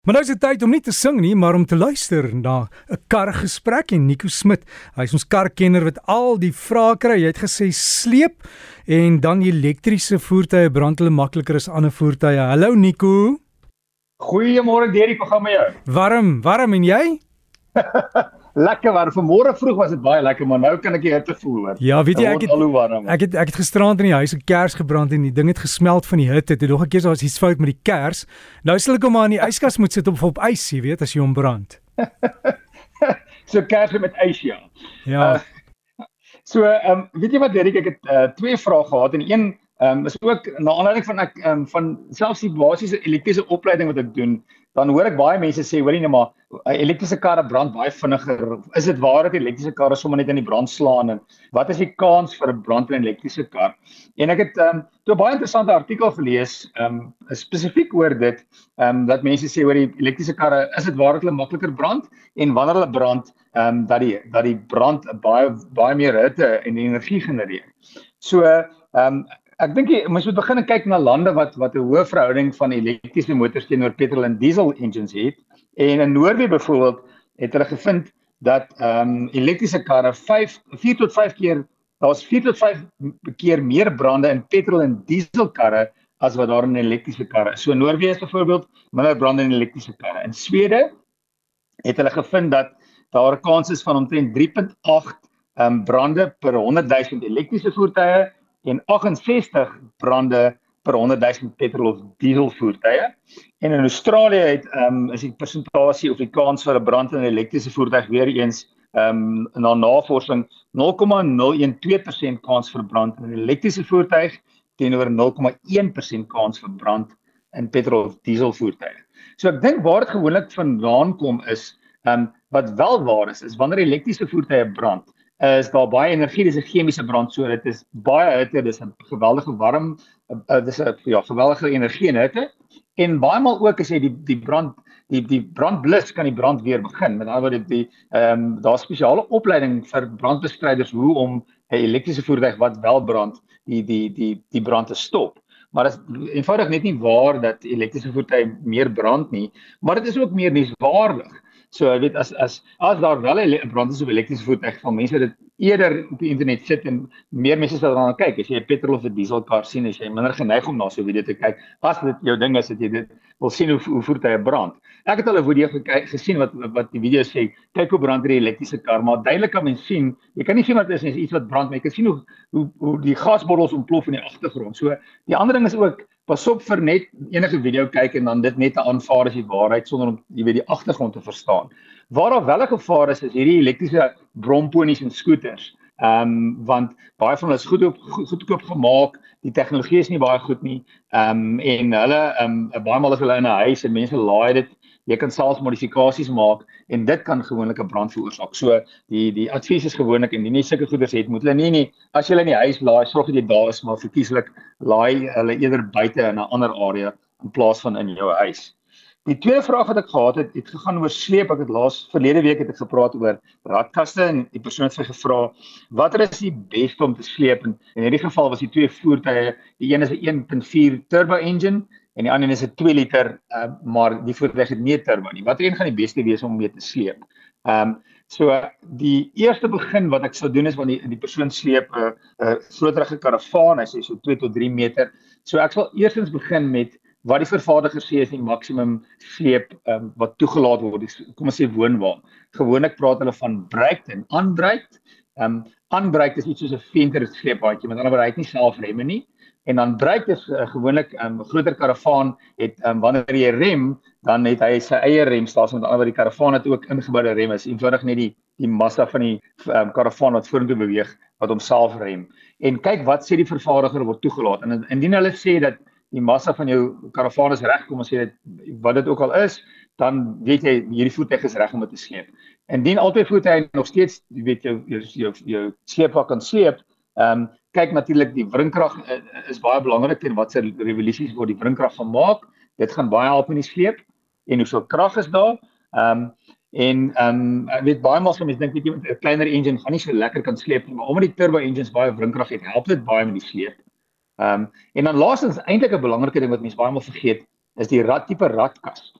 Maar nou is dit tyd om nie te sing nie, maar om te luister na 'n kargesprek en Nico Smit. Hy is ons karkenner wat al die vrae kry. Hy het gesê sleep en dan elektriese voertuie brand hulle makliker as ander voertuie. Hallo Nico. Goeiemôre Derek, hoe gaan met jou? Warm, warm en jy? lekker warm. Vanmôre vroeg was dit baie lekker, maar nou kan ek die hitte voel hoor. Ja, weet jy ek het, ek het ek het gisterand in die huis 'n kers gebrand en die ding het gesmelt van die hitte. Toe nog 'n keer daar's iets fout met die kers. Nou sal ek hom maar in die yskas moet sit op op ys, jy weet, as jy hom brand. so kers met ys ja. Ja. Uh, so ehm um, weet jy wat Derek, ek het uh, twee vrae gehad en een ehm um, is ook na aanleiding van ek ehm um, van selfs die basiese elektriese opleiding wat ek doen dan hoor ek baie mense sê hoorie net maar 'n elektriese karre brand baie vinniger. Is dit waar dat elektriese karre sommer net in die brand slaan en wat is die kans vir 'n brand in 'n elektriese kar? En ek het ehm um, toe 'n baie interessante artikel gelees ehm um, spesifiek oor dit ehm um, dat mense sê hoorie elektriese karre is dit waar dat hulle makliker brand en wanneer hulle brand ehm um, dat die dat die brand baie baie meer hitte en energie genereer. So ehm um, Ek dink jy mens moet begin kyk na lande wat wat 'n hoë verhouding van elektriese motors teenoor petrol en diesel engines het. En in Noorwe byvoorbeeld het hulle gevind dat ehm um, elektriese karre 5 4 tot 5 keer daar's 4 tot 5 keer meer brande in petrol en diesel karre as wat daar in elektriese karre is. So Noorwe is byvoorbeeld minder brande in elektriese karre. In Swede het hulle gevind dat daar 'n kans is van omtrent 3.8 ehm um, brande per 100 000 elektriese voertuie en 68 brande per 100 000 petrol of diesel voertuie. En in Australië het ehm um, is die persentasie of die kans vir 'n brand in 'n elektriese voertuig weer eens ehm um, na navorsing 0,012% kans vir brand in 'n elektriese voertuig teenoor 0,1% kans vir brand in petrol of diesel voertuie. So ek dink waar dit gewoonlik vandaan kom is ehm um, wat wel waar is is wanneer elektriese voertuie brand is daar baie energie, dis 'n chemiese brand, so dit is baie hitte, dis 'n geweldige warm, uh, dis 'n ja, geweldige energie en hitte. En baie maal ook as jy die die brand die die brandblus kan die brand weer begin. Met ander woorde die ehm um, daar spesiale opleiding vir brandbestryders hoe om 'n elektriese voertuig wat wel brand, die die die die brand te stop. Maar dit is eenvoudig net nie waar dat elektriese voertuie meer brand nie, maar dit is ook meer nuuswaardig. So jy weet as as as daar wel 'n brand is op elektriese voertuig van mense wat dit eerder op die internet sit en meer mense sal daarna kyk as jy 'n petrol of 'n diesel kar sien as jy minder geneig om na so 'n video te kyk as dit jou ding is dat jy dit wil sien hoe hoe voertuie brand. Ek het al 'n video gekyk gesien wat wat die video sê kyk hoe brand hierdie elektriese kar maar duidelik kan mens sien jy kan nie sien wat dit is nie iets wat brand maar jy kan sien hoe hoe hoe die gasbottels ontplof in die agtergrond. So die ander ding is ook pas op vir net enige video kyk en dan dit net te aanvaar as die waarheid sonder om jy weet die agtergrond te verstaan. Waar daar wel 'n gevaar is is hierdie elektriese bromponies en skooters. Ehm um, want baie van hulle is goed op goedkoop gemaak, die tegnologie is nie baie goed nie. Ehm um, en hulle ehm um, baie maal as hulle in 'n huis en mense laai dit jy kan selfs modifikasies maak en dit kan gewoonlik 'n brand veroorsaak. So die die advies is gewoonlik indien jy sulke goeders het, moet hulle nie nie as jy hulle in die huis laai, sorg dat jy daar is maar verkieslik laai hulle eerder buite in 'n ander area in plaas van in jou huis. Die tweede vraag wat ek gehad het, het gegaan oor sleep. Ek het laas verlede week het ek gepraat oor radkaste en die persoon het vir gevra watter is die beste om te sleep en in hierdie geval was die twee voertuie, die een is 'n 1.4 turbo engine en die ander is 'n 2 liter uh, maar die voertuig het nie turbo nie. Watter een gaan die beste wees om mee te sleep? Ehm um, so die eerste begin wat ek sou doen is wanneer die, die persoon sleep 'n uh, 'n uh, groterige karavaan, hy sê so 2 tot 3 meter. So ek sal eerstens begin met wat die vervaardiger sê is die maksimum sleep um, wat toegelaat word. Kom ons sê woonwa. Gewoonlik praat hulle van break en unbreak. Ehm um, unbreak is iets soos 'n venter sleepbaadjie, met ander woorde hy het nie self remme nie en dan breek dit uh, gewoonlik 'n um, groter karavaan het um, wanneer jy rem dan het hy sy eie remstelsel met ander wat die karavaan het ook ingeboude rem is eenvoudig net die die massa van die um, karavaan wat vorentoe beweeg wat homself rem. En kyk wat sê die vervaardiger word toegelaat. En indien hulle sê dat die massa van jou karavaan is reg kom ons sê dit wat dit ook al is dan weet jy hierdie voertuig is reg om te sleep. Indien altyd voertuig nog steeds weet jou jou jou, jou sleepwa kan sleep ehm um, kyk natuurlik die wrinkrag uh, is baie belangrik en watse revolusies word die wrinkrag gemaak. Dit gaan baie help in die sleep en hoeveel krag is daar. Ehm um, en ehm um, weet baie maal soms dink ek jy met 'n kleiner engine gaan nie so lekker kan sleep nie, maar omdat die turbo engines baie wrinkrag het, help dit baie met die sleep. Ehm um, en dan laastens eintlik 'n belangrike ding wat mense baie maal vergeet, is die rad tipe radkas.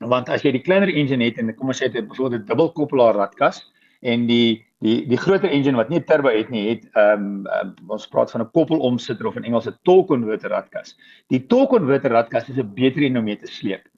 Want as jy die kleiner engine het en kom ons sê dit byvoorbeeld 'n dubbelkoppelaar ratkas en die die die groter engine wat nie 'n turbo het nie, het ehm um, ons praat van 'n koppelomsitter of in Engels 'n torque converter ratkas. Die torque converter ratkas is 'n beter een om mee te sleep.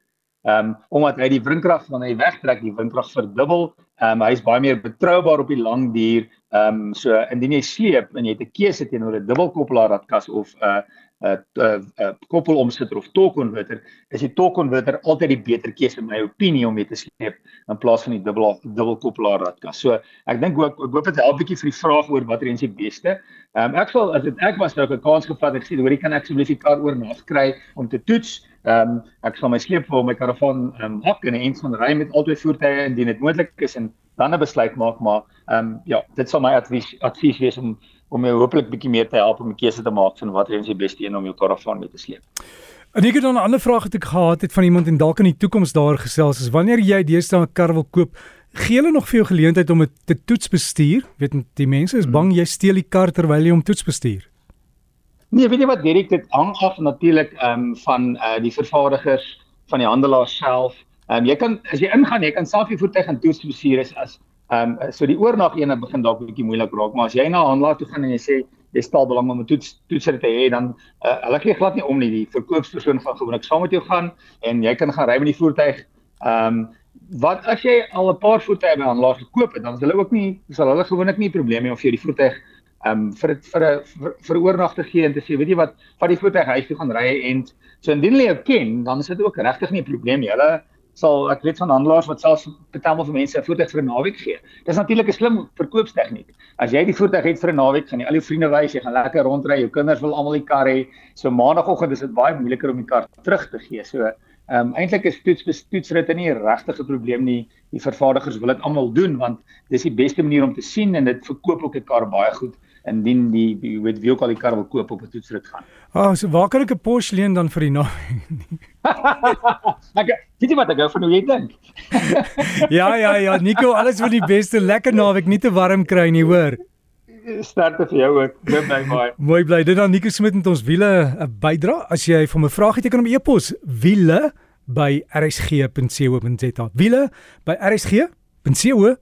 Ehm um, omdat hy die windkrag van hy wegtrek, die windkrag verdubbel. Ehm um, hy is baie meer betroubaar op die lang duur. Ehm um, so indien jy sleep en jy het 'n keuse teenoor 'n dubbelkoppelaar ratkas of 'n uh, 'n uh, 'n uh, uh, koppelomsitter of torque converter, is die torque converter altyd die beter keuse in my opinie om mee te sleep in plaas van die dubbel dubbelkoppelaar ratkas. So ek dink ook ek hoop dit help bietjie vir die vraag oor watter een is die beste. Ehm um, ek sal as dit ek was nou 'n kans gevat het gesê hoor jy kan ek asseblief die kar oornag kry om te toets. Ehm um, ek sal my sleep vir my karavaan ehm um, hak en eens van ry met albei voertuie indien dit moontlik is en dan 'n besluit maak maar ehm um, ja, dit sal my advies advies wees om om jou hopelik bietjie meer te help om 'n keuse te maak van watter een is die beste een om jou karavaan mee te sleep. En ek het dan 'n ander vraag wat ek gehad het van iemand en dalk in die toekoms daar gesels is wanneer jy deesdae 'n kar wil koop, gee hulle nog vir jou geleentheid om dit te toets bestuur? Weet die mense is bang jy steel die kar terwyl jy hom toets bestuur. Nee, weet jy wat Derek dit hang af natuurlik ehm um, van uh die vervaardigers van die handelaar self. Ehm um, jy kan as jy ingaan, jy kan self die voertuig gaan toets bestuur as Ehm um, so die oornag ene begin dalk 'n bietjie moeilik raak, maar as jy na 'n handelaar toe gaan en jy sê jy stel belang om 'n toets toetser te hê, dan uh, hulle gee glad nie om nie. Die verkoopspersoon gaan gewoonlik saam met jou gaan en jy kan gaan ry met die voertuig. Ehm um, wat as jy al 'n paar voertuie by 'n handelaar gekoop het, dan is hulle ook nie sal hulle gewoonlik nie probleme hê om vir jou die voertuig ehm um, vir vir 'n vir, vir oornag te gee en te sê, weet jy wat, vat die voertuig huis toe gaan ry en so indien hulle jou ken, dan is dit ook regtig nie 'n probleem nie. Hulle sal ek weet van handelaars wat selfs betalmal vir mense 'n voertuig vir 'n naweek gee. Dis natuurlik 'n slim verkoopstegniek. As jy die voertuig het vir 'n naweek, gaan jy al jou vriende wys, jy gaan lekker rondry, jou kinders wil almal die kar hê. So maandagooggend is dit baie moeiliker om die kar terug te gee. So ehm um, eintlik is toets toetsritte nie 'n regte probleem nie. Die vervaardigers wil dit almal doen want dis die beste manier om te sien en dit verkoop ook 'n kar baie goed indien die jy weet wie ook al die kar wil koop op 'n toetsrit gaan. Ah, oh, so waar kan ek 'n Porsche leen dan vir die naweek? ek weet jy wat ek gou van hoe jy dink. ja ja ja, Nico, alles vir die beste lekker naweek, nie te warm kry nie, hoor. Sterkte vir jou ook. Mooi bly baie. Mooi bly. Dit dan Nico Smit met ons wiele 'n bydra. As jy vir my vrae het, jy kan hom e-pos wiele by rsg.co.za. Wiele by rsg.co.za.